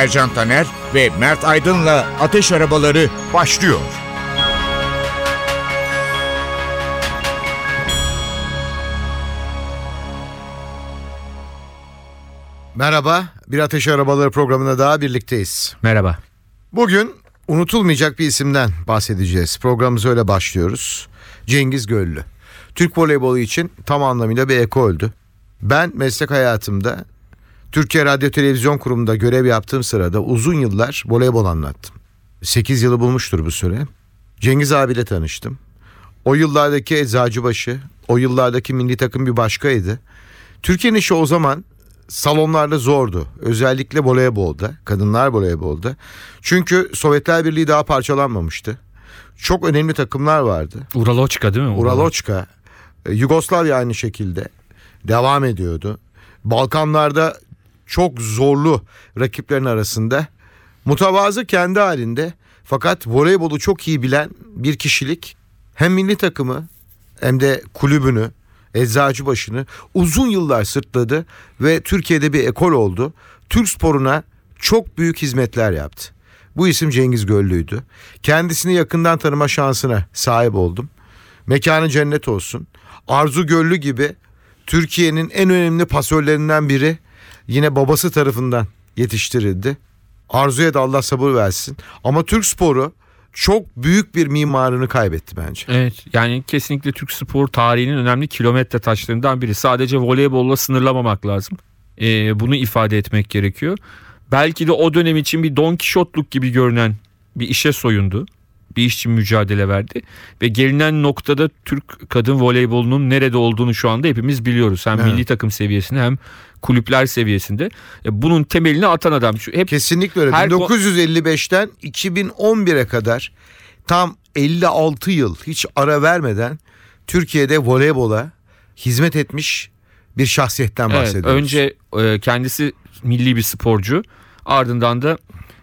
Ercan Taner ve Mert Aydın'la Ateş Arabaları başlıyor. Merhaba, Bir Ateş Arabaları programında daha birlikteyiz. Merhaba. Bugün unutulmayacak bir isimden bahsedeceğiz. Programımıza öyle başlıyoruz. Cengiz Göllü. Türk voleybolu için tam anlamıyla bir ekoldü. Ben meslek hayatımda Türkiye Radyo Televizyon Kurumu'nda görev yaptığım sırada uzun yıllar voleybol anlattım. 8 yılı bulmuştur bu süre. Cengiz abiyle tanıştım. O yıllardaki Eczacıbaşı, o yıllardaki milli takım bir başkaydı. Türkiye'nin işi o zaman salonlarda zordu. Özellikle voleybolda, kadınlar voleybolda. Çünkü Sovyetler Birliği daha parçalanmamıştı. Çok önemli takımlar vardı. Uraloçka değil mi? Uraloçka, e, Yugoslavya aynı şekilde devam ediyordu. Balkanlarda çok zorlu rakiplerin arasında mutavazı kendi halinde fakat voleybolu çok iyi bilen bir kişilik hem milli takımı hem de kulübünü Eczacıbaşı'nı uzun yıllar sırtladı ve Türkiye'de bir ekol oldu. Türk sporuna çok büyük hizmetler yaptı. Bu isim Cengiz Göllü'ydü. Kendisini yakından tanıma şansına sahip oldum. Mekanı cennet olsun. Arzu Göllü gibi Türkiye'nin en önemli pasörlerinden biri yine babası tarafından yetiştirildi. Arzu'ya da Allah sabır versin. Ama Türk sporu çok büyük bir mimarını kaybetti bence. Evet yani kesinlikle Türk spor tarihinin önemli kilometre taşlarından biri. Sadece voleybolla sınırlamamak lazım. Ee, bunu ifade etmek gerekiyor. Belki de o dönem için bir Don Kişotluk gibi görünen bir işe soyundu. Bir iş için mücadele verdi. Ve gelinen noktada Türk kadın voleybolunun nerede olduğunu şu anda hepimiz biliyoruz. Hem Evet. milli takım seviyesinde hem kulüpler seviyesinde. E, bunun temelini atan adam. Şu, hep Kesinlikle öyle. Her ko- 1955'ten 2011'e kadar tam 56 yıl hiç ara vermeden Türkiye'de voleybola hizmet etmiş bir şahsiyetten Evet, bahsediyoruz. önce e, kendisi milli bir sporcu ardından da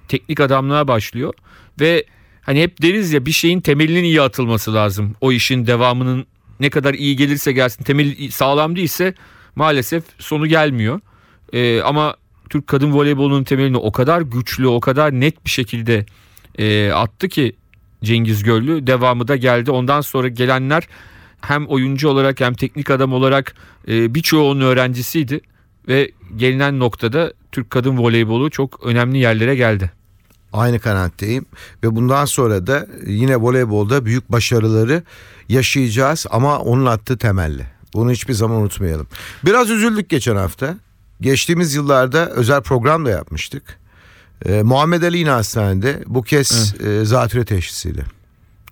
teknik adamlığa başlıyor ve hani hep deriz ya bir şeyin temelinin iyi atılması lazım. O işin devamının ne kadar iyi gelirse gelsin temeli sağlam değilse maalesef sonu gelmiyor. E, ama Türk kadın voleybolunun temelini o kadar güçlü o kadar net bir şekilde e, attı ki Cengiz Göllü devamı da geldi. Ondan sonra gelenler hem oyuncu olarak hem teknik adam olarak e, birçoğunun öğrencisiydi ve gelinen noktada Türk kadın voleybolu çok önemli yerlere geldi. Aynı kanaatteyim ve bundan sonra da yine voleybolda büyük başarıları yaşayacağız ama onun attığı temelli. Bunu hiçbir zaman unutmayalım. Biraz üzüldük geçen hafta. Geçtiğimiz yıllarda özel program da yapmıştık. Ee, Muhammed Ali yine hastanede bu kez e, zatüre teşhisiyle.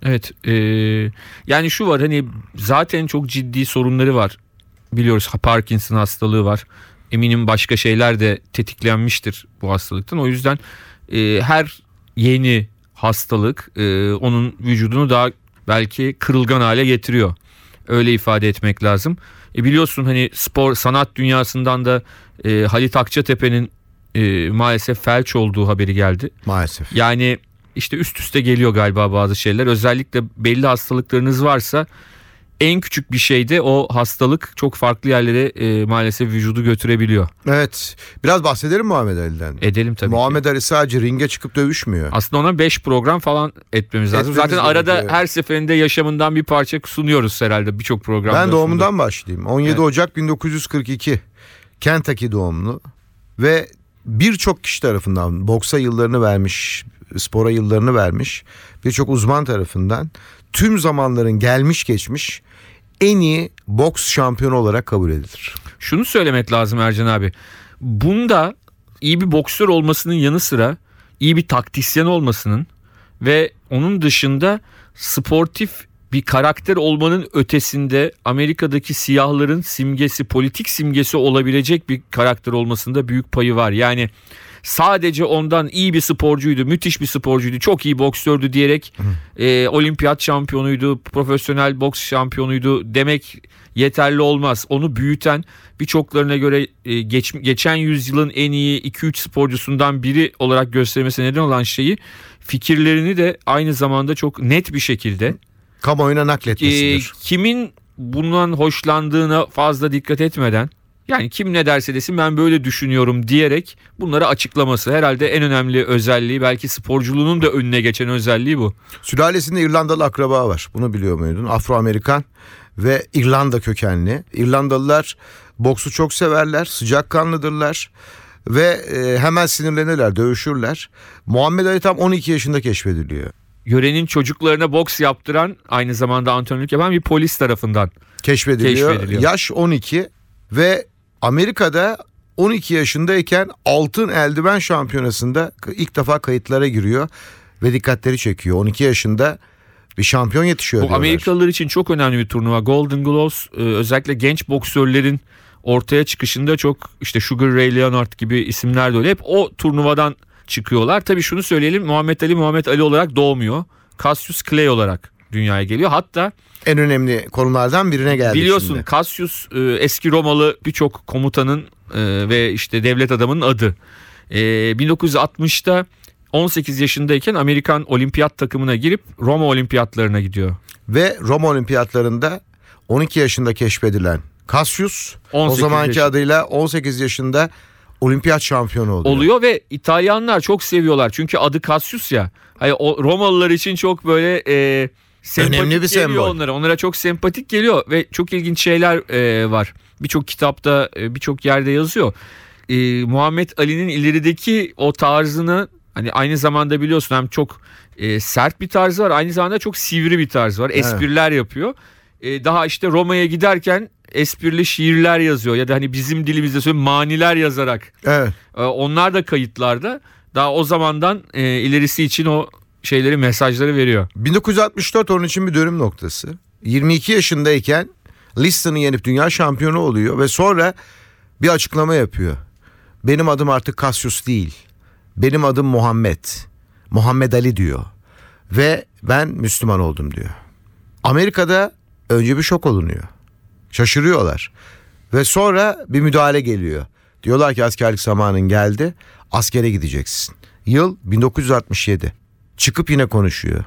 Evet e, yani şu var hani zaten çok ciddi sorunları var biliyoruz Parkinson hastalığı var eminim başka şeyler de tetiklenmiştir bu hastalıktan o yüzden e, her yeni hastalık e, onun vücudunu daha belki kırılgan hale getiriyor öyle ifade etmek lazım e, biliyorsun hani spor sanat dünyasından da e, Halit Akçatepe'nin e, maalesef felç olduğu haberi geldi Maalesef. yani işte üst üste geliyor galiba bazı şeyler. Özellikle belli hastalıklarınız varsa en küçük bir şeyde o hastalık çok farklı yerlere e, maalesef vücudu götürebiliyor. Evet. Biraz bahsedelim Muhammed Ali'den. Edelim tabii. ki. Muhammed Ali sadece ringe çıkıp dövüşmüyor. Aslında ona 5 program falan etmemiz lazım. Etmemiz Zaten arada gerekiyor. her seferinde yaşamından bir parça sunuyoruz herhalde birçok programda. Ben doğumundan başlayayım. 17 Evet. Ocak 1942. Kentucky doğumlu ve birçok kişi tarafından boksa yıllarını vermiş, spora yıllarını vermiş birçok uzman tarafından tüm zamanların gelmiş geçmiş en iyi boks şampiyonu olarak kabul edilir. Şunu söylemek lazım Ercan abi. Bunda iyi bir boksör olmasının yanı sıra iyi bir taktisyen olmasının ve onun dışında sportif bir karakter olmanın ötesinde Amerika'daki siyahların simgesi, politik simgesi olabilecek bir karakter olmasında büyük payı var. Yani sadece ondan iyi bir sporcuydu, müthiş bir sporcuydu, çok iyi boksördü diyerek e, olimpiyat şampiyonuydu, profesyonel boks şampiyonuydu demek yeterli olmaz. Onu büyüten birçoklarına göre e, geç, geçen yüzyılın en iyi 2-3 sporcusundan biri olarak göstermesine neden olan şeyi fikirlerini de aynı zamanda çok net bir şekilde Kamuoyuna e, nakletmesidir. kimin bundan hoşlandığına fazla dikkat etmeden yani kim ne derse desin ben böyle düşünüyorum diyerek bunları açıklaması herhalde en önemli özelliği belki sporculuğunun da önüne geçen özelliği bu. Sülalesinde İrlandalı akraba var. Bunu biliyor muydun? Afro-Amerikan ve İrlanda kökenli. İrlandalılar boksu çok severler, sıcakkanlıdırlar ve e, hemen sinirlenirler, dövüşürler. Muhammed Ali tam 12 yaşında keşfediliyor. Yörenin çocuklarına boks yaptıran aynı zamanda antrenörlük yapan bir polis tarafından. Keşfediliyor. Keşfediliyor. Yaş 12 ve Amerika'da 12 yaşındayken altın eldiven şampiyonasında ilk defa kayıtlara giriyor ve dikkatleri çekiyor. 12 yaşında bir şampiyon yetişiyor Bu diyorlar. Amerikalılar için çok önemli bir turnuva. Golden Gloves e, özellikle genç boksörlerin ortaya çıkışında çok işte Sugar Ray Leonard gibi isimler de öyle. Hep o turnuvadan çıkıyorlar. Tabii şunu söyleyelim Muhammed Ali Muhammed Ali olarak doğmuyor. Cassius Clay olarak dünyaya geliyor. Hatta En önemli konulardan birine geldi biliyorsun şimdi. Cassius e, eski Romalı birçok komutanın e, ve işte devlet adamının adı. E, 1960'ta 18 yaşındayken Amerikan olimpiyat takımına girip Roma olimpiyatlarına gidiyor. Ve Roma olimpiyatlarında 12 yaşında keşfedilen Cassius o 18 zamanki yaşında. adıyla 18 yaşında olimpiyat şampiyonu oluyor. oluyor ve İtalyanlar çok seviyorlar. Çünkü adı Cassius ya. Hani Romalılar için çok böyle e, sempatik Önemli bir geliyor sembol. onlara. Onlara çok sempatik geliyor ve çok ilginç şeyler e, var. Birçok kitapta, e, birçok yerde yazıyor. E, Muhammed Ali'nin ilerideki o tarzını hani aynı zamanda biliyorsun hem çok e, sert bir tarzı var, aynı zamanda çok sivri bir tarzı var. Espriler yapıyor. E, daha işte Roma'ya giderken esprili şiirler yazıyor ya da hani bizim dilimizde söyleyeyim maniler yazarak Evet. ee, Onlar da kayıtlarda. Daha o zamandan e, ilerisi için o şeyleri mesajları veriyor. 1964 onun için bir dönüm noktası. 22 yaşındayken Liston'u yenip dünya şampiyonu oluyor ve sonra bir açıklama yapıyor. Benim adım artık Cassius değil. Benim adım Muhammed. Muhammed Ali diyor. Ve ben Müslüman oldum diyor. Amerika'da önce bir şok olunuyor. Şaşırıyorlar. Ve sonra bir müdahale geliyor. Diyorlar ki askerlik zamanın geldi. Askere gideceksin. Yıl 1967. Çıkıp yine konuşuyor.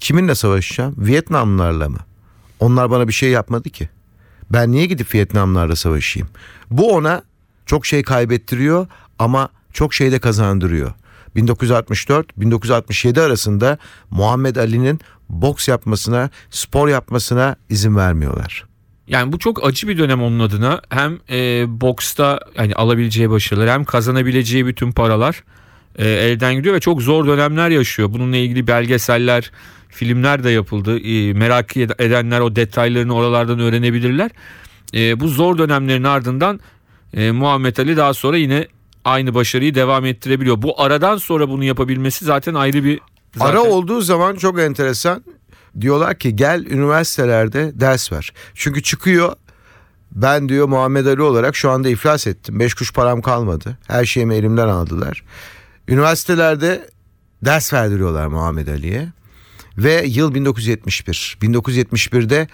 Kiminle savaşacağım? Vietnamlılarla mı? Onlar bana bir şey yapmadı ki. Ben niye gidip Vietnamlarla savaşayım? Bu ona çok şey kaybettiriyor ama çok şey de kazandırıyor. 1964-1967 arasında Muhammed Ali'nin boks yapmasına, spor yapmasına izin vermiyorlar. Yani bu çok acı bir dönem onun adına. Hem e, boksta yani alabileceği başarılar hem kazanabileceği bütün paralar e, elden gidiyor ve çok zor dönemler yaşıyor. Bununla ilgili belgeseller, filmler de yapıldı. E, merak ed- edenler o detaylarını oralardan öğrenebilirler. E, bu zor dönemlerin ardından e, Muhammed Ali daha sonra yine aynı başarıyı devam ettirebiliyor. Bu aradan sonra bunu yapabilmesi zaten ayrı bir zaten- Ara olduğu zaman çok enteresan. Diyorlar ki gel üniversitelerde ders ver. Çünkü çıkıyor ben diyor Muhammed Ali olarak şu anda iflas ettim. Beş kuş param kalmadı. Her şeyimi elimden aldılar. Üniversitelerde ders verdiriyorlar Muhammed Ali'ye. Ve yıl 1971. 1971'de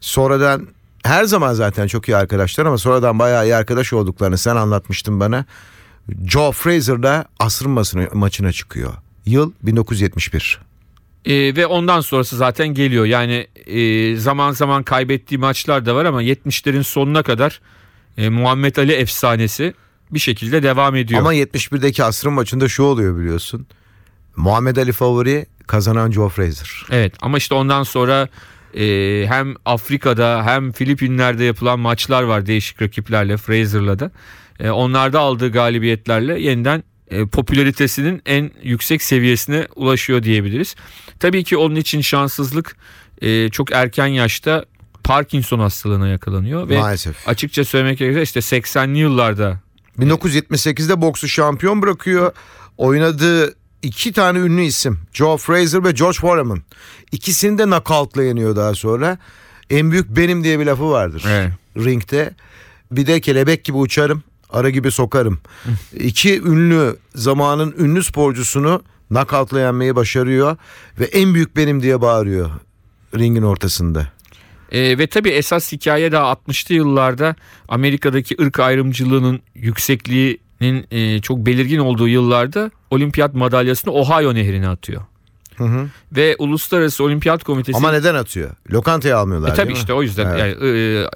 sonradan her zaman zaten çok iyi arkadaşlar ama sonradan bayağı iyi arkadaş olduklarını sen anlatmıştın bana. Joe Fraser'la asrın maçına çıkıyor. Yıl 1971. Ee, ve ondan sonrası zaten geliyor. Yani e, zaman zaman kaybettiği maçlar da var ama 70'lerin sonuna kadar e, Muhammed Ali efsanesi bir şekilde devam ediyor. Ama 71'deki asrın maçında şu oluyor biliyorsun. Muhammed Ali favori kazanan Joe Fraser. Evet ama işte ondan sonra e, hem Afrika'da hem Filipinler'de yapılan maçlar var değişik rakiplerle Fraser'la da. E, onlarda aldığı galibiyetlerle yeniden e, popülaritesinin en yüksek seviyesine ulaşıyor diyebiliriz. Tabii ki onun için şanssızlık e, çok erken yaşta Parkinson hastalığına yakalanıyor ve Maalesef. açıkça söylemek gerekirse işte 80'li yıllarda 1978'de boksu şampiyon bırakıyor. Oynadığı iki tane ünlü isim. Joe Fraser ve George Foreman. İkisini de knockout'la yeniyor daha sonra. En büyük benim diye bir lafı vardır. Evet. Ringde. Bir de kelebek gibi uçarım ara gibi sokarım. İki ünlü zamanın ünlü sporcusunu knockoutla yenmeyi başarıyor ve en büyük benim diye bağırıyor ringin ortasında. E, ve tabii esas hikaye daha 60'lı yıllarda Amerika'daki ırk ayrımcılığının yüksekliğinin e, çok belirgin olduğu yıllarda olimpiyat madalyasını Ohio nehrine atıyor. Hı hı. Ve Uluslararası Olimpiyat Komitesi Ama neden atıyor? Lokantaya almıyorlar E tabii değil mi? işte o yüzden Evet. yani e,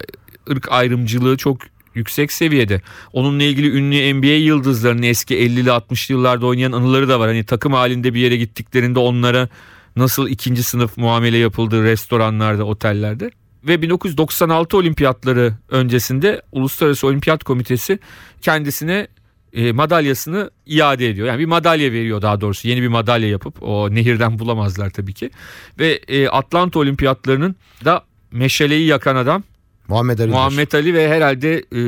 ırk ayrımcılığı çok yüksek seviyede. Onunla ilgili ünlü NBA yıldızlarının eski 50'li 60'lı yıllarda oynayan anıları da var. Hani takım halinde bir yere gittiklerinde onlara nasıl ikinci sınıf muamele yapıldığı restoranlarda, otellerde. Ve 1996 olimpiyatları öncesinde Uluslararası Olimpiyat Komitesi kendisine e, madalyasını iade ediyor. Yani bir madalya veriyor daha doğrusu. Yeni bir madalya yapıp o nehirden bulamazlar tabii ki. Ve e, Atlanta olimpiyatlarının da meşaleyi yakan adam Muhammed Ali. Muhammed Ali ve herhalde e,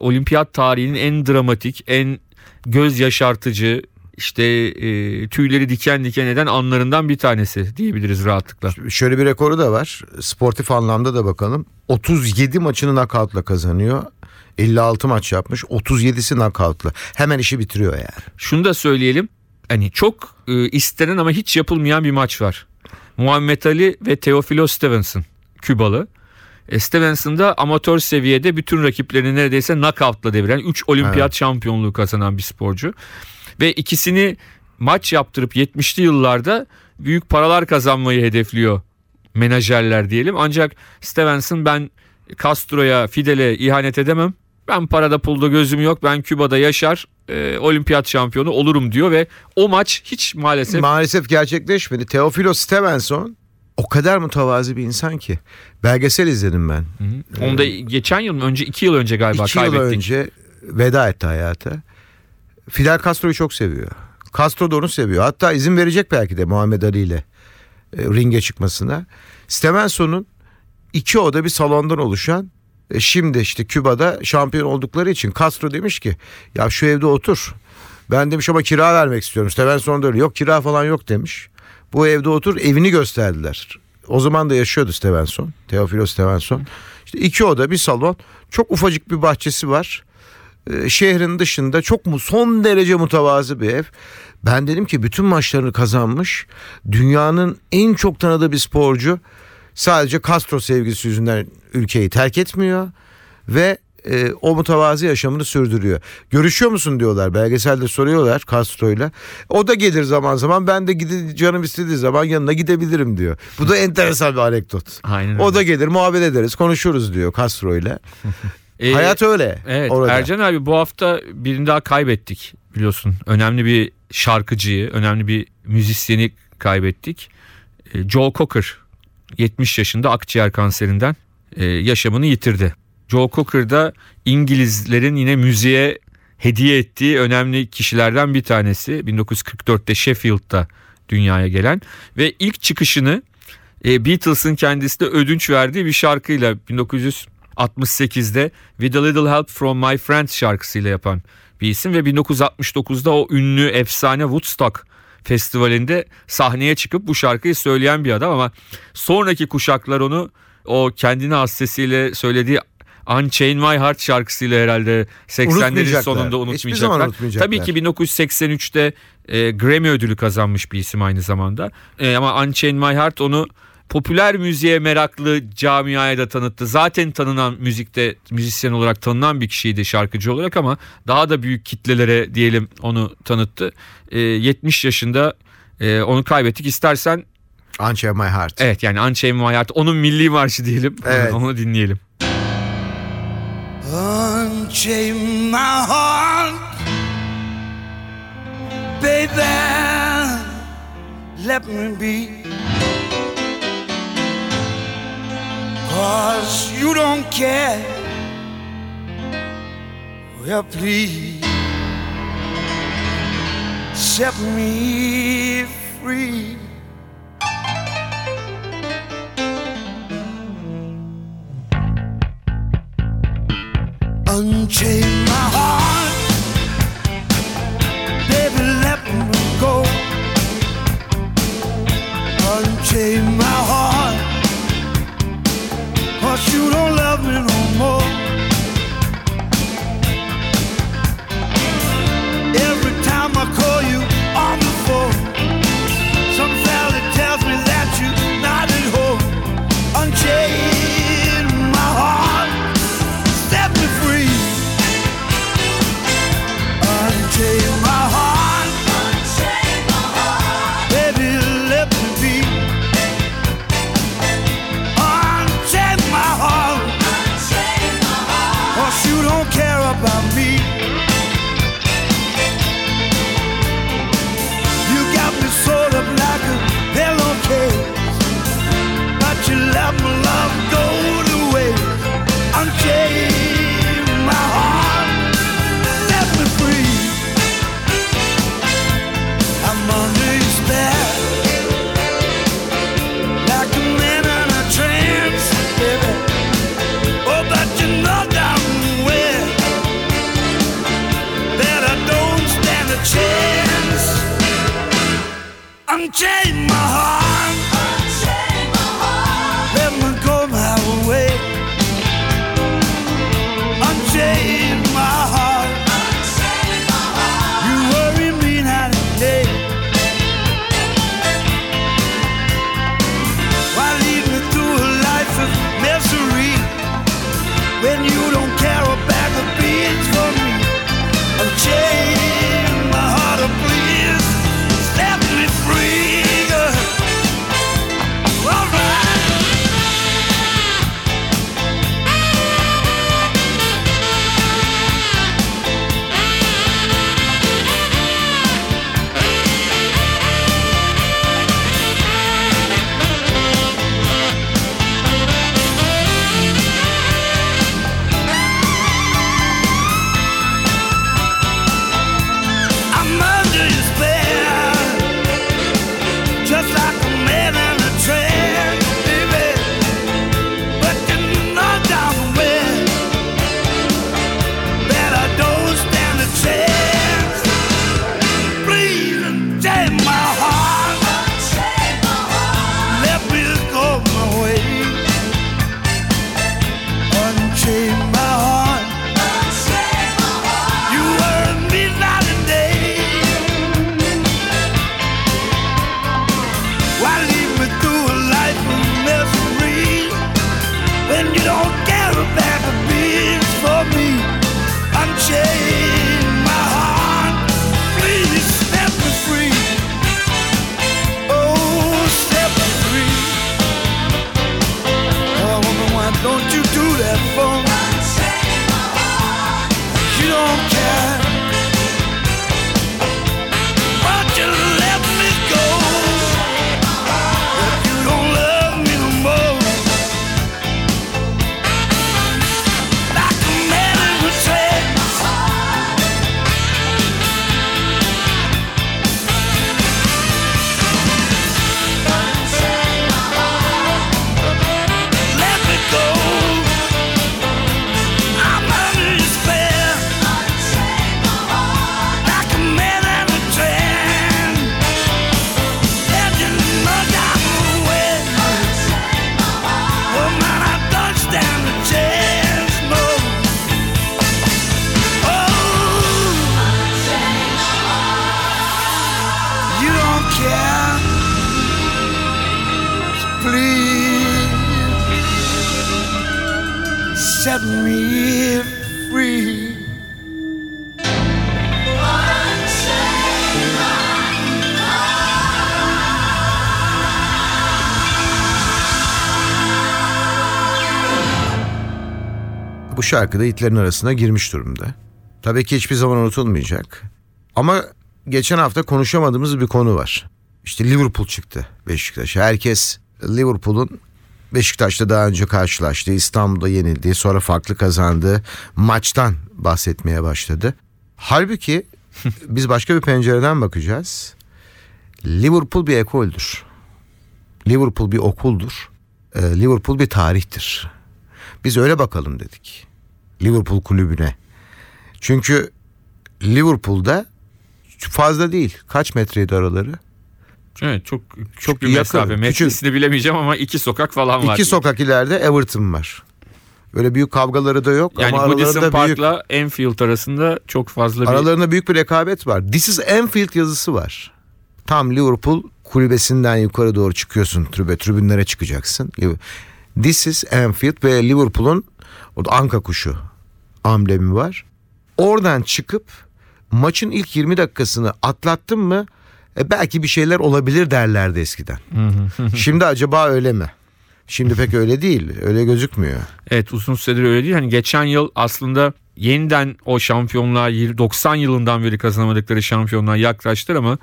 olimpiyat tarihinin en dramatik, en göz yaşartıcı, işte e, tüyleri diken diken eden anlarından bir tanesi diyebiliriz rahatlıkla. Şöyle bir rekoru da var. Sportif anlamda da bakalım. 37 maçını knockoutla kazanıyor. 56 maç yapmış. 37'si knockoutla. Hemen işi bitiriyor yani. Şunu da söyleyelim. Hani çok e, istenen ama hiç yapılmayan bir maç var. Muhammed Ali ve Teofilo Stevenson Kübalı. E, Stevenson da amatör seviyede bütün rakiplerini neredeyse knockoutla deviren 3 olimpiyat Evet. şampiyonluğu kazanan bir sporcu. Ve ikisini maç yaptırıp 70'li yıllarda büyük paralar kazanmayı hedefliyor menajerler diyelim. Ancak Stevenson ben Castro'ya, Fidel'e ihanet edemem. Ben parada pulda gözüm yok. Ben Küba'da yaşar, e, olimpiyat şampiyonu olurum diyor ve o maç hiç maalesef Maalesef gerçekleşmedi. Teofilo Stevenson o kadar mütevazi bir insan ki. Belgesel izledim ben. onu da geçen yıl mı önce iki yıl önce galiba İki yıl kaybettik. önce veda etti hayata. Fidel Castro'yu çok seviyor. Castro da onu seviyor. Hatta izin verecek belki de Muhammed Ali ile e, ringe çıkmasına. Stevenson'un iki oda bir salondan oluşan e, şimdi işte Küba'da şampiyon oldukları için Castro demiş ki ya şu evde otur. Ben demiş ama kira vermek istiyorum. Stevenson da öyle yok kira falan yok demiş. Bu evde otur evini gösterdiler. O zaman da yaşıyordu Stevenson. Teofilo Stevenson. İşte iki oda bir salon. Çok ufacık bir bahçesi var. Ee, şehrin dışında çok mu son derece mütevazı bir ev. Ben dedim ki bütün maçlarını kazanmış. Dünyanın en çok tanıdığı bir sporcu. Sadece Castro sevgisi yüzünden ülkeyi terk etmiyor ve e, o mütevazı yaşamını sürdürüyor. Görüşüyor musun diyorlar belgeselde soruyorlar Castro'yla. O da gelir zaman zaman ben de gide, canım istediği zaman yanına gidebilirim diyor. Bu da enteresan bir anekdot. Aynen O öyle. da gelir muhabbet ederiz konuşuruz diyor Castro'yla. E, Hayat öyle. Evet orada. Ercan abi bu hafta birini daha kaybettik biliyorsun. Önemli bir şarkıcıyı, önemli bir müzisyeni kaybettik. E, Joe Cocker 70 yaşında akciğer kanserinden e, yaşamını yitirdi. Joe Cocker da İngilizlerin yine müziğe hediye ettiği önemli kişilerden bir tanesi. 1944'te Sheffield'da dünyaya gelen ve ilk çıkışını e, Beatles'ın kendisi de ödünç verdiği bir şarkıyla 1968'de With a Little Help From My Friends şarkısıyla yapan bir isim ve 1969'da o ünlü efsane Woodstock festivalinde sahneye çıkıp bu şarkıyı söyleyen bir adam ama sonraki kuşaklar onu o kendine has sesiyle söylediği Unchain My Heart şarkısıyla herhalde 80'lerin Unutmayacaklar. sonunda unutmayacaklar. unutmayacaklar. Tabii ki 1983'te e, Grammy ödülü kazanmış bir isim aynı zamanda. E, ama Unchain My Heart onu popüler müziğe meraklı camiaya da tanıttı. Zaten tanınan müzikte müzisyen olarak tanınan bir kişiydi şarkıcı olarak ama daha da büyük kitlelere diyelim onu tanıttı. E, 70 yaşında e, onu kaybettik. İstersen Unchain My Heart. evet yani Unchain My Heart onun milli marşı diyelim. Evet. Onu dinleyelim. Unchain my heart, baby. Let me be. Cause you don't care. Well, please set me free. Unchain my heart, baby, let me go. Unchain şarkı da hitlerin arasına girmiş durumda. Tabii ki hiçbir zaman unutulmayacak. Ama geçen hafta konuşamadığımız bir konu var. İşte Liverpool çıktı Beşiktaş'a. Herkes Liverpool'un Beşiktaş'ta daha önce karşılaştığı, İstanbul'da yenildiği, sonra farklı kazandığı maçtan bahsetmeye başladı. Halbuki biz başka bir pencereden bakacağız. Liverpool bir ekoldür. Liverpool bir okuldur. Ee, Liverpool bir tarihtir. Biz öyle bakalım dedik. Liverpool kulübüne. Çünkü Liverpool'da fazla değil. Kaç metreydi araları? Evet çok çok Çok bir yakın, mesafe. küçük. Metresini bilemeyeceğim ama iki sokak falan var. İki sokak ileride Everton var. Öyle büyük kavgaları da yok Yani ama Goodison aralarında büyük, Park'la Enfield arasında çok fazla bir aralarında büyük bir rekabet var. This is Anfield yazısı var. Tam Liverpool kulübesinden yukarı doğru çıkıyorsun tribüne, tribünlere çıkacaksın. This is Anfield ve Liverpool'un o da anka kuşu amblemi var. Oradan çıkıp maçın ilk 20 dakikasını atlattın mı e belki bir şeyler olabilir derlerdi eskiden. Şimdi acaba öyle mi? Şimdi pek öyle değil. Öyle gözükmüyor. Evet uzun süredir öyle değil. Hani geçen yıl aslında yeniden o şampiyonluğa 90 yılından beri kazanamadıkları şampiyonluğa yaklaştılar ama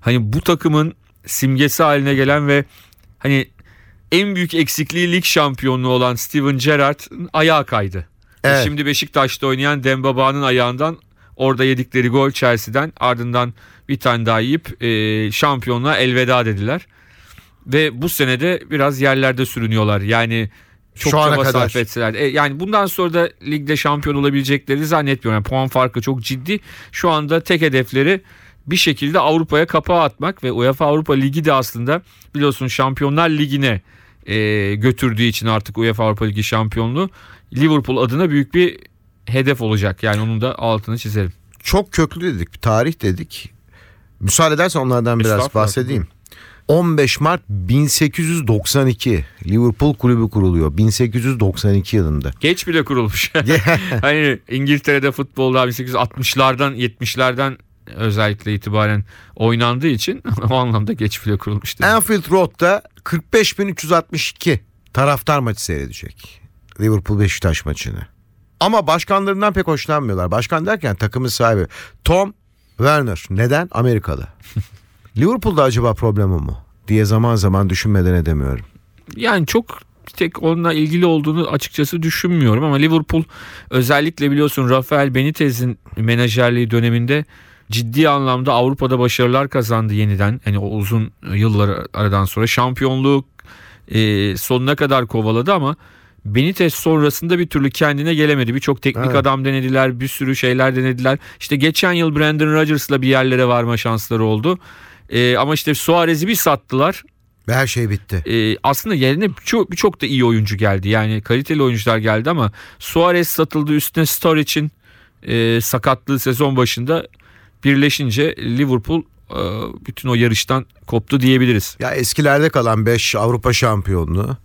hani bu takımın simgesi haline gelen ve hani en büyük eksikliği lig şampiyonluğu olan Steven Gerrard'ın ayağı kaydı. Evet. Şimdi Beşiktaş'ta oynayan Dembaba'nın ayağından orada yedikleri gol Chelsea'den ardından bir tane daha yiyip e, şampiyonluğa elveda dediler. Ve bu senede biraz yerlerde sürünüyorlar. Yani çok Şu çaba kadar. sarf etseler. E, yani bundan sonra da ligde şampiyon olabilecekleri zannetmiyorum. Yani puan farkı çok ciddi. Şu anda tek hedefleri bir şekilde Avrupa'ya kapağı atmak ve UEFA Avrupa Ligi de aslında biliyorsun Şampiyonlar Ligi'ne e, götürdüğü için artık UEFA Avrupa Ligi şampiyonluğu Liverpool adına büyük bir hedef olacak. Yani onun da altını çizelim. Çok köklü dedik, tarih dedik. Müsaade edersen onlardan biraz bahsedeyim. 15 Mart 1892 Liverpool kulübü kuruluyor. 1892 yılında. Geç bile kurulmuş. hani İngiltere'de futbolda 1860'lardan 70'lerden özellikle itibaren oynandığı için o anlamda geç bile kurulmuş. Anfield Road'da 45.362 taraftar maçı seyredecek. Liverpool Beşiktaş maçını. Ama başkanlarından pek hoşlanmıyorlar. Başkan derken takımın sahibi Tom Werner. Neden? Amerikalı. Liverpool'da acaba problem o mu? diye zaman zaman düşünmeden edemiyorum. Yani çok tek onunla ilgili olduğunu açıkçası düşünmüyorum ama Liverpool özellikle biliyorsun Rafael Benitez'in menajerliği döneminde ciddi anlamda Avrupa'da başarılar kazandı yeniden. Hani o uzun yıllar aradan sonra şampiyonluğu e, sonuna kadar kovaladı ama Benitez sonrasında bir türlü kendine gelemedi. Birçok teknik Evet. adam denediler, bir sürü şeyler denediler. İşte geçen yıl Brandon Rodgers'la bir yerlere varma şansları oldu. E, ama işte Suarez'i bir sattılar. Ve her şey bitti. Ee, aslında yerine birçok birçok da iyi oyuncu geldi. Yani kaliteli oyuncular geldi ama Suarez satıldı üstüne Sturridge'in e, sakatlığı sezon başında birleşince Liverpool e, bütün o yarıştan koptu diyebiliriz. Ya eskilerde kalan 5 Avrupa şampiyonluğu,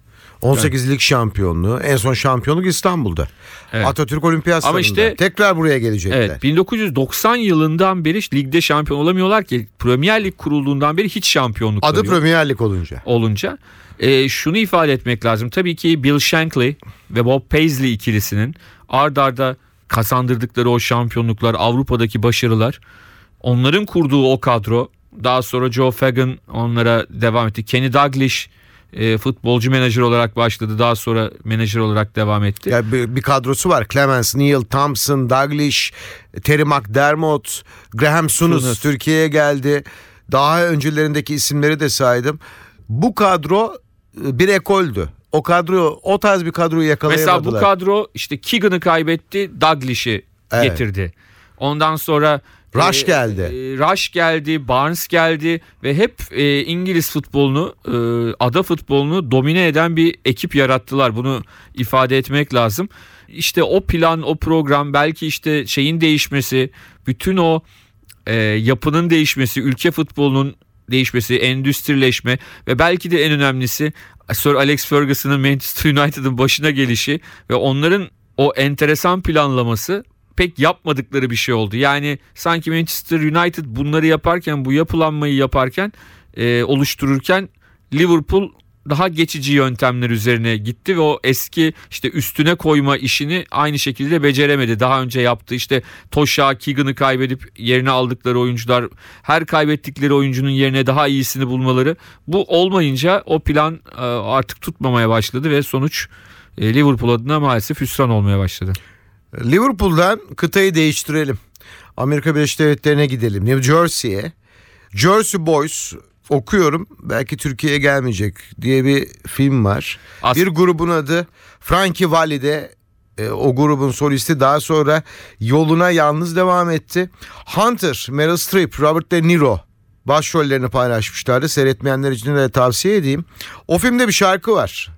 18 lig şampiyonluğu, en son şampiyonluk İstanbul'da. Evet. Atatürk Olimpiyat Ama işte- tekrar buraya gelecekler. Evet 1990 yılından beri ligde şampiyon olamıyorlar ki Premier Lig kurulduğundan beri hiç şampiyonlukları Adı yok. Premier Lig olunca. olunca e, şunu ifade etmek lazım. Tabii ki Bill Shankly ve Bob Paisley ikilisinin ard arda kazandırdıkları o şampiyonluklar, Avrupa'daki başarılar, onların kurduğu o kadro, daha sonra Joe Fagan onlara devam etti. Kenny Dalglish e, futbolcu menajer olarak başladı. Daha sonra menajer olarak devam etti. Ya bir, bir kadrosu var. Clemens, Neil Thompson, Douglas, Terry McDermott, Graham Souness. Türkiye'ye geldi. Daha öncelerindeki isimleri de saydım. Bu kadro e, bir ekoldü. O kadro o tarz bir kadroyu yakalayamadılar. Mesela bu kadro işte Keegan'ı kaybetti, Douglish'i Evet. getirdi. Ondan sonra Rush e, geldi. e, Rush geldi, Barnes geldi ve hep e, İngiliz futbolunu, e, ada futbolunu domine eden bir ekip yarattılar. Bunu ifade etmek lazım. İşte o plan, o program, belki işte şeyin değişmesi, bütün o e, yapının değişmesi, ülke futbolunun değişmesi, endüstrileşme ve belki de en önemlisi Sir Alex Ferguson'ın Manchester United'ın başına gelişi ve onların o enteresan planlaması pek yapmadıkları bir şey oldu. Yani sanki Manchester United bunları yaparken, bu yapılanmayı yaparken, e, oluştururken Liverpool daha geçici yöntemler üzerine gitti ve o eski işte üstüne koyma işini aynı şekilde beceremedi. Daha önce yaptığı işte Toşa, Keegan'ı kaybedip yerine aldıkları oyuncular her kaybettikleri oyuncunun yerine daha iyisini bulmaları bu olmayınca o plan e, artık tutmamaya başladı ve sonuç e, Liverpool adına maalesef hüsran olmaya başladı. Liverpool'dan kıtayı değiştirelim. Amerika Birleşik Devletleri'ne gidelim. New Jersey'ye. Jersey Boys okuyorum. Belki Türkiye'ye gelmeyecek diye bir film var. As- bir grubun adı Frankie Valli'de e, o grubun solisti daha sonra yoluna yalnız devam etti. Hunter, Meryl Streep, Robert De Niro başrollerini paylaşmışlardı. Seyretmeyenler için de tavsiye edeyim. O filmde bir şarkı var.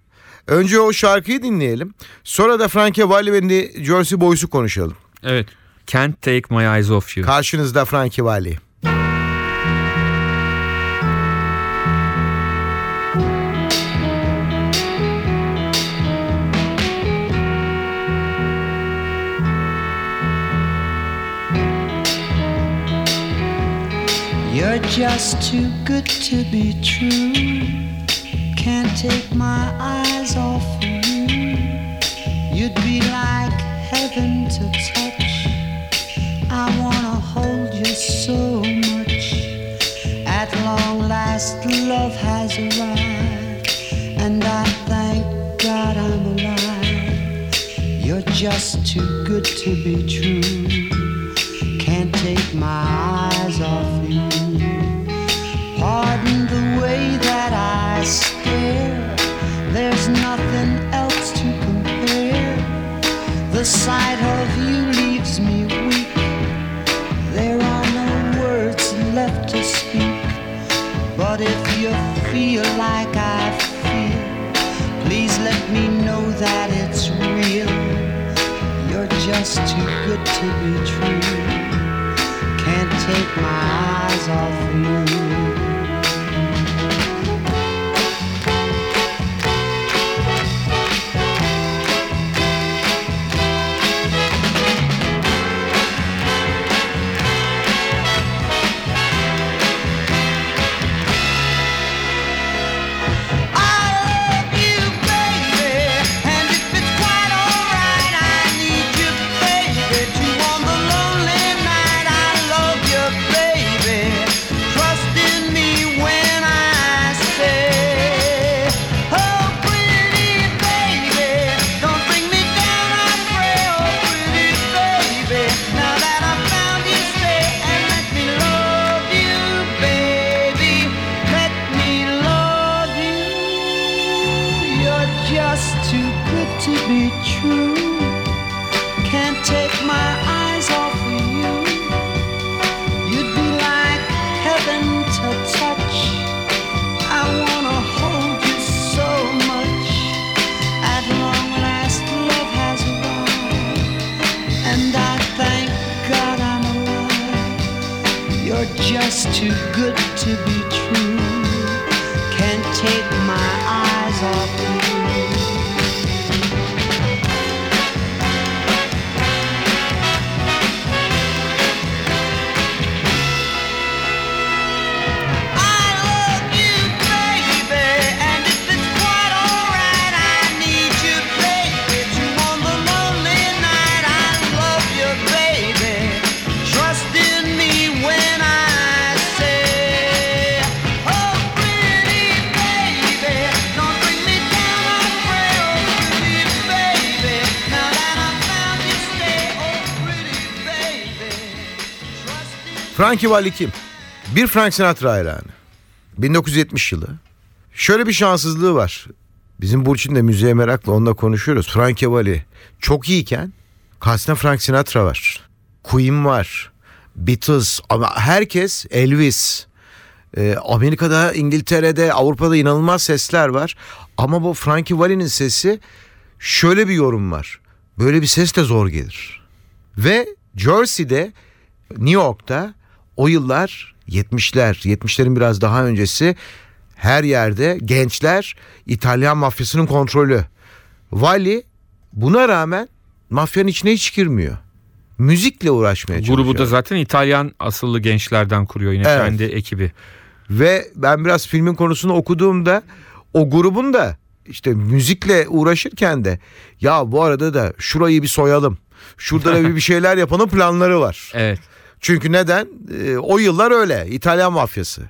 Önce o şarkıyı dinleyelim. Sonra da Frankie Valli ve Jersey Boys'u konuşalım. Evet. Can't take my eyes off you. Karşınızda Frankie Valli. You're just too good to be true. can't take my eyes off you. You'd be like heaven to touch. I wanna hold you so much. At long last, love has arrived, and I thank God I'm alive. You're just too good to be true. Can't take my eyes off you. Pardon the way that I. The sight of you leaves me weak. There are no words left to speak. But if you feel like I feel, please let me know that it's real. You're just too good to be true. Can't take my eyes off you. Frankie Valli kim? Bir Frank Sinatra hayranı. 1970 yılı. Şöyle bir şanssızlığı var. Bizim Burçin de müziğe merakla onunla konuşuyoruz. Frankie Valli çok iyiyken karşısında Frank Sinatra var. Queen var. Beatles ama herkes Elvis. Ee, Amerika'da, İngiltere'de, Avrupa'da inanılmaz sesler var. Ama bu Frankie Valli'nin sesi şöyle bir yorum var. Böyle bir ses de zor gelir. Ve Jersey'de New York'ta o yıllar 70'ler, 70'lerin biraz daha öncesi her yerde gençler İtalyan mafyasının kontrolü. Vali buna rağmen mafyanın içine hiç girmiyor. Müzikle uğraşmaya çalışıyor. Grubu da zaten İtalyan asıllı gençlerden kuruyor yine Evet. kendi ekibi. Ve ben biraz filmin konusunu okuduğumda o grubun da işte müzikle uğraşırken de ya bu arada da şurayı bir soyalım. Şurada da bir bir şeyler yapalım planları var. Evet. Çünkü neden? Ee, o yıllar öyle. İtalyan mafyası.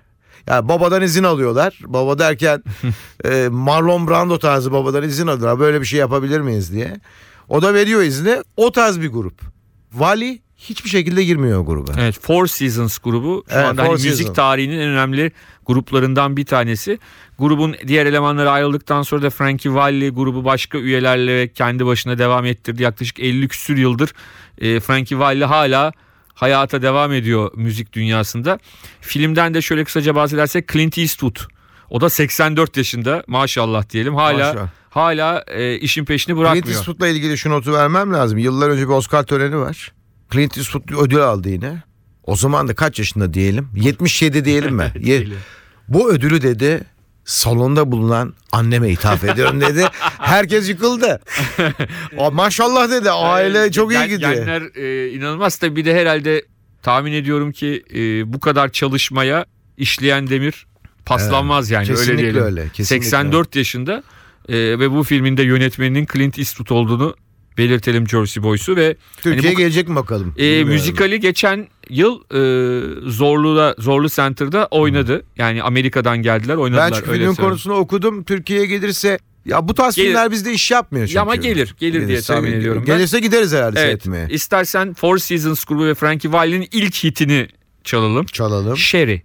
Yani babadan izin alıyorlar. Baba derken e, Marlon Brando tarzı babadan izin alıyorlar. Böyle bir şey yapabilir miyiz diye. O da veriyor izni. O tarz bir grup. Vali hiçbir şekilde girmiyor o gruba. Evet Four Seasons grubu şu Evet, anda hani müzik Seasons. tarihinin en önemli gruplarından bir tanesi. Grubun diğer elemanları ayrıldıktan sonra da Frankie Valli grubu başka üyelerle kendi başına devam ettirdi. Yaklaşık 50 küsür yıldır e, Frankie Valli hala hayata devam ediyor müzik dünyasında. Filmden de şöyle kısaca bahsedersek Clint Eastwood. O da 84 yaşında maşallah diyelim. Hala Maşallah. hala e, işin peşini bırakmıyor. Clint Eastwood'la ilgili şu notu vermem lazım. Yıllar önce bir Oscar töreni var. Clint Eastwood ödül aldı yine. O zaman da kaç yaşında diyelim? 77 diyelim mi? Bu ödülü dedi salonda bulunan anneme ithaf ediyorum dedi. Herkes yıkıldı. O, maşallah dedi aile çok iyi gidiyor. Genler e, inanılmaz tabii bir de herhalde tahmin ediyorum ki e, bu kadar çalışmaya işleyen demir paslanmaz yani öyle kesinlikle diyelim. öyle, kesinlikle 84 yaşında e, ve bu filmin de yönetmeninin Clint Eastwood olduğunu belirtelim Jersey Boys'u ve Türkiye'ye hani bu- gelecek mi bakalım? e, müzikali geçen yıl e, Zorlu'da Zorlu Center'da oynadı. Yani Amerika'dan geldiler oynadılar Ben çünkü öyle filmin konusunu okudum. Türkiye'ye gelirse Ya bu tarz Gelir. filmler bizde iş yapmıyor çünkü. Ya ama gelir, gelir diye tahmin ediyorum ben. Gelirse gideriz herhalde Evet. seyretmeye. İstersen Four Seasons grubu ve Frankie Valli'nin ilk hitini çalalım. Çalalım. Sherry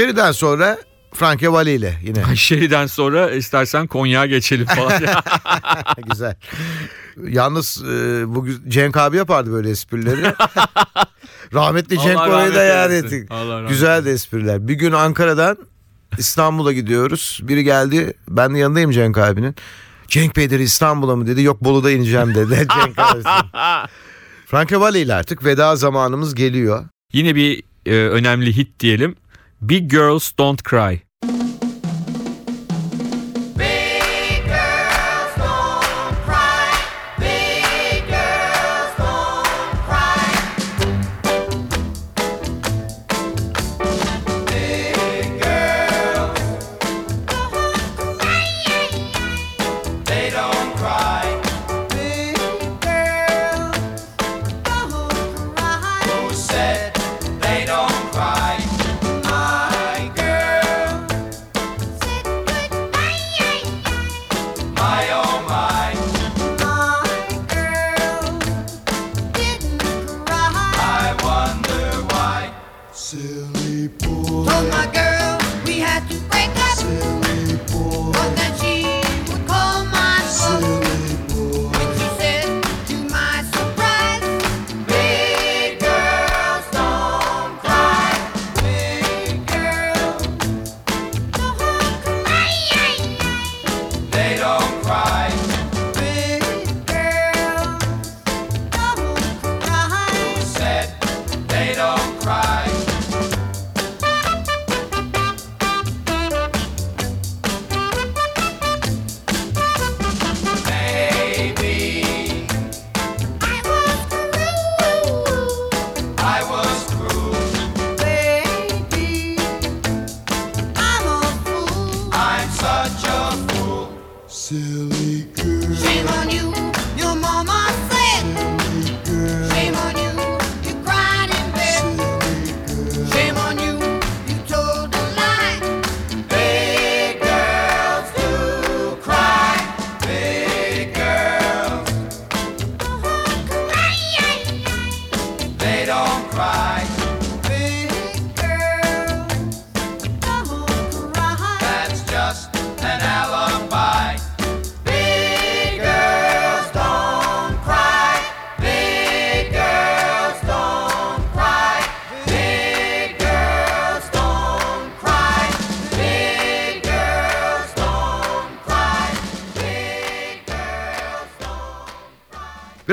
Sherry'den sonra Frankie Valli ile yine. Sherry'den sonra istersen Konya'ya geçelim falan. Güzel. Yalnız e, bu gü- Cenk abi yapardı böyle esprileri. Rahmetli Allah Cenk orayı rahmet da yad ettik. Güzel de espriler. Bir gün Ankara'dan İstanbul'a gidiyoruz. Biri geldi. Ben de yanındayım Cenk abinin. Cenk Bey dedi İstanbul'a mı dedi. Yok Bolu'da ineceğim dedi. Cenk abi. Frankie Valli ile artık veda zamanımız geliyor. Yine bir e, önemli hit diyelim. Big Girls Don't Cry.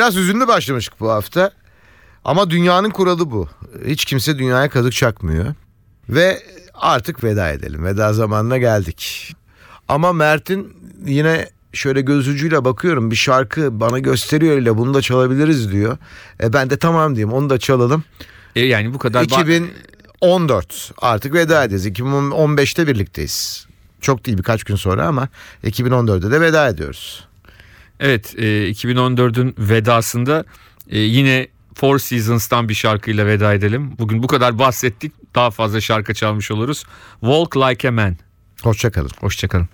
Biraz hüzünlü başlamıştık bu hafta. Ama dünyanın kuralı bu. Hiç kimse dünyaya kazık çakmıyor. Ve artık veda edelim. Veda zamanına geldik. Ama Mert'in yine şöyle göz ucuyla bakıyorum bir şarkı bana gösteriyor ile bunu da çalabiliriz diyor. E ben de tamam diyeyim onu da çalalım. E yani bu kadar ba- 2014 artık veda edeceğiz. 2015'te birlikteyiz. Çok değil birkaç gün sonra ama 2014'te de veda ediyoruz. Evet e, 2014'ün vedasında e, yine Four Seasons'tan bir şarkıyla veda edelim. Bugün bu kadar bahsettik daha fazla şarkı çalmış oluruz. Walk Like a Man. Hoşçakalın. Hoşçakalın.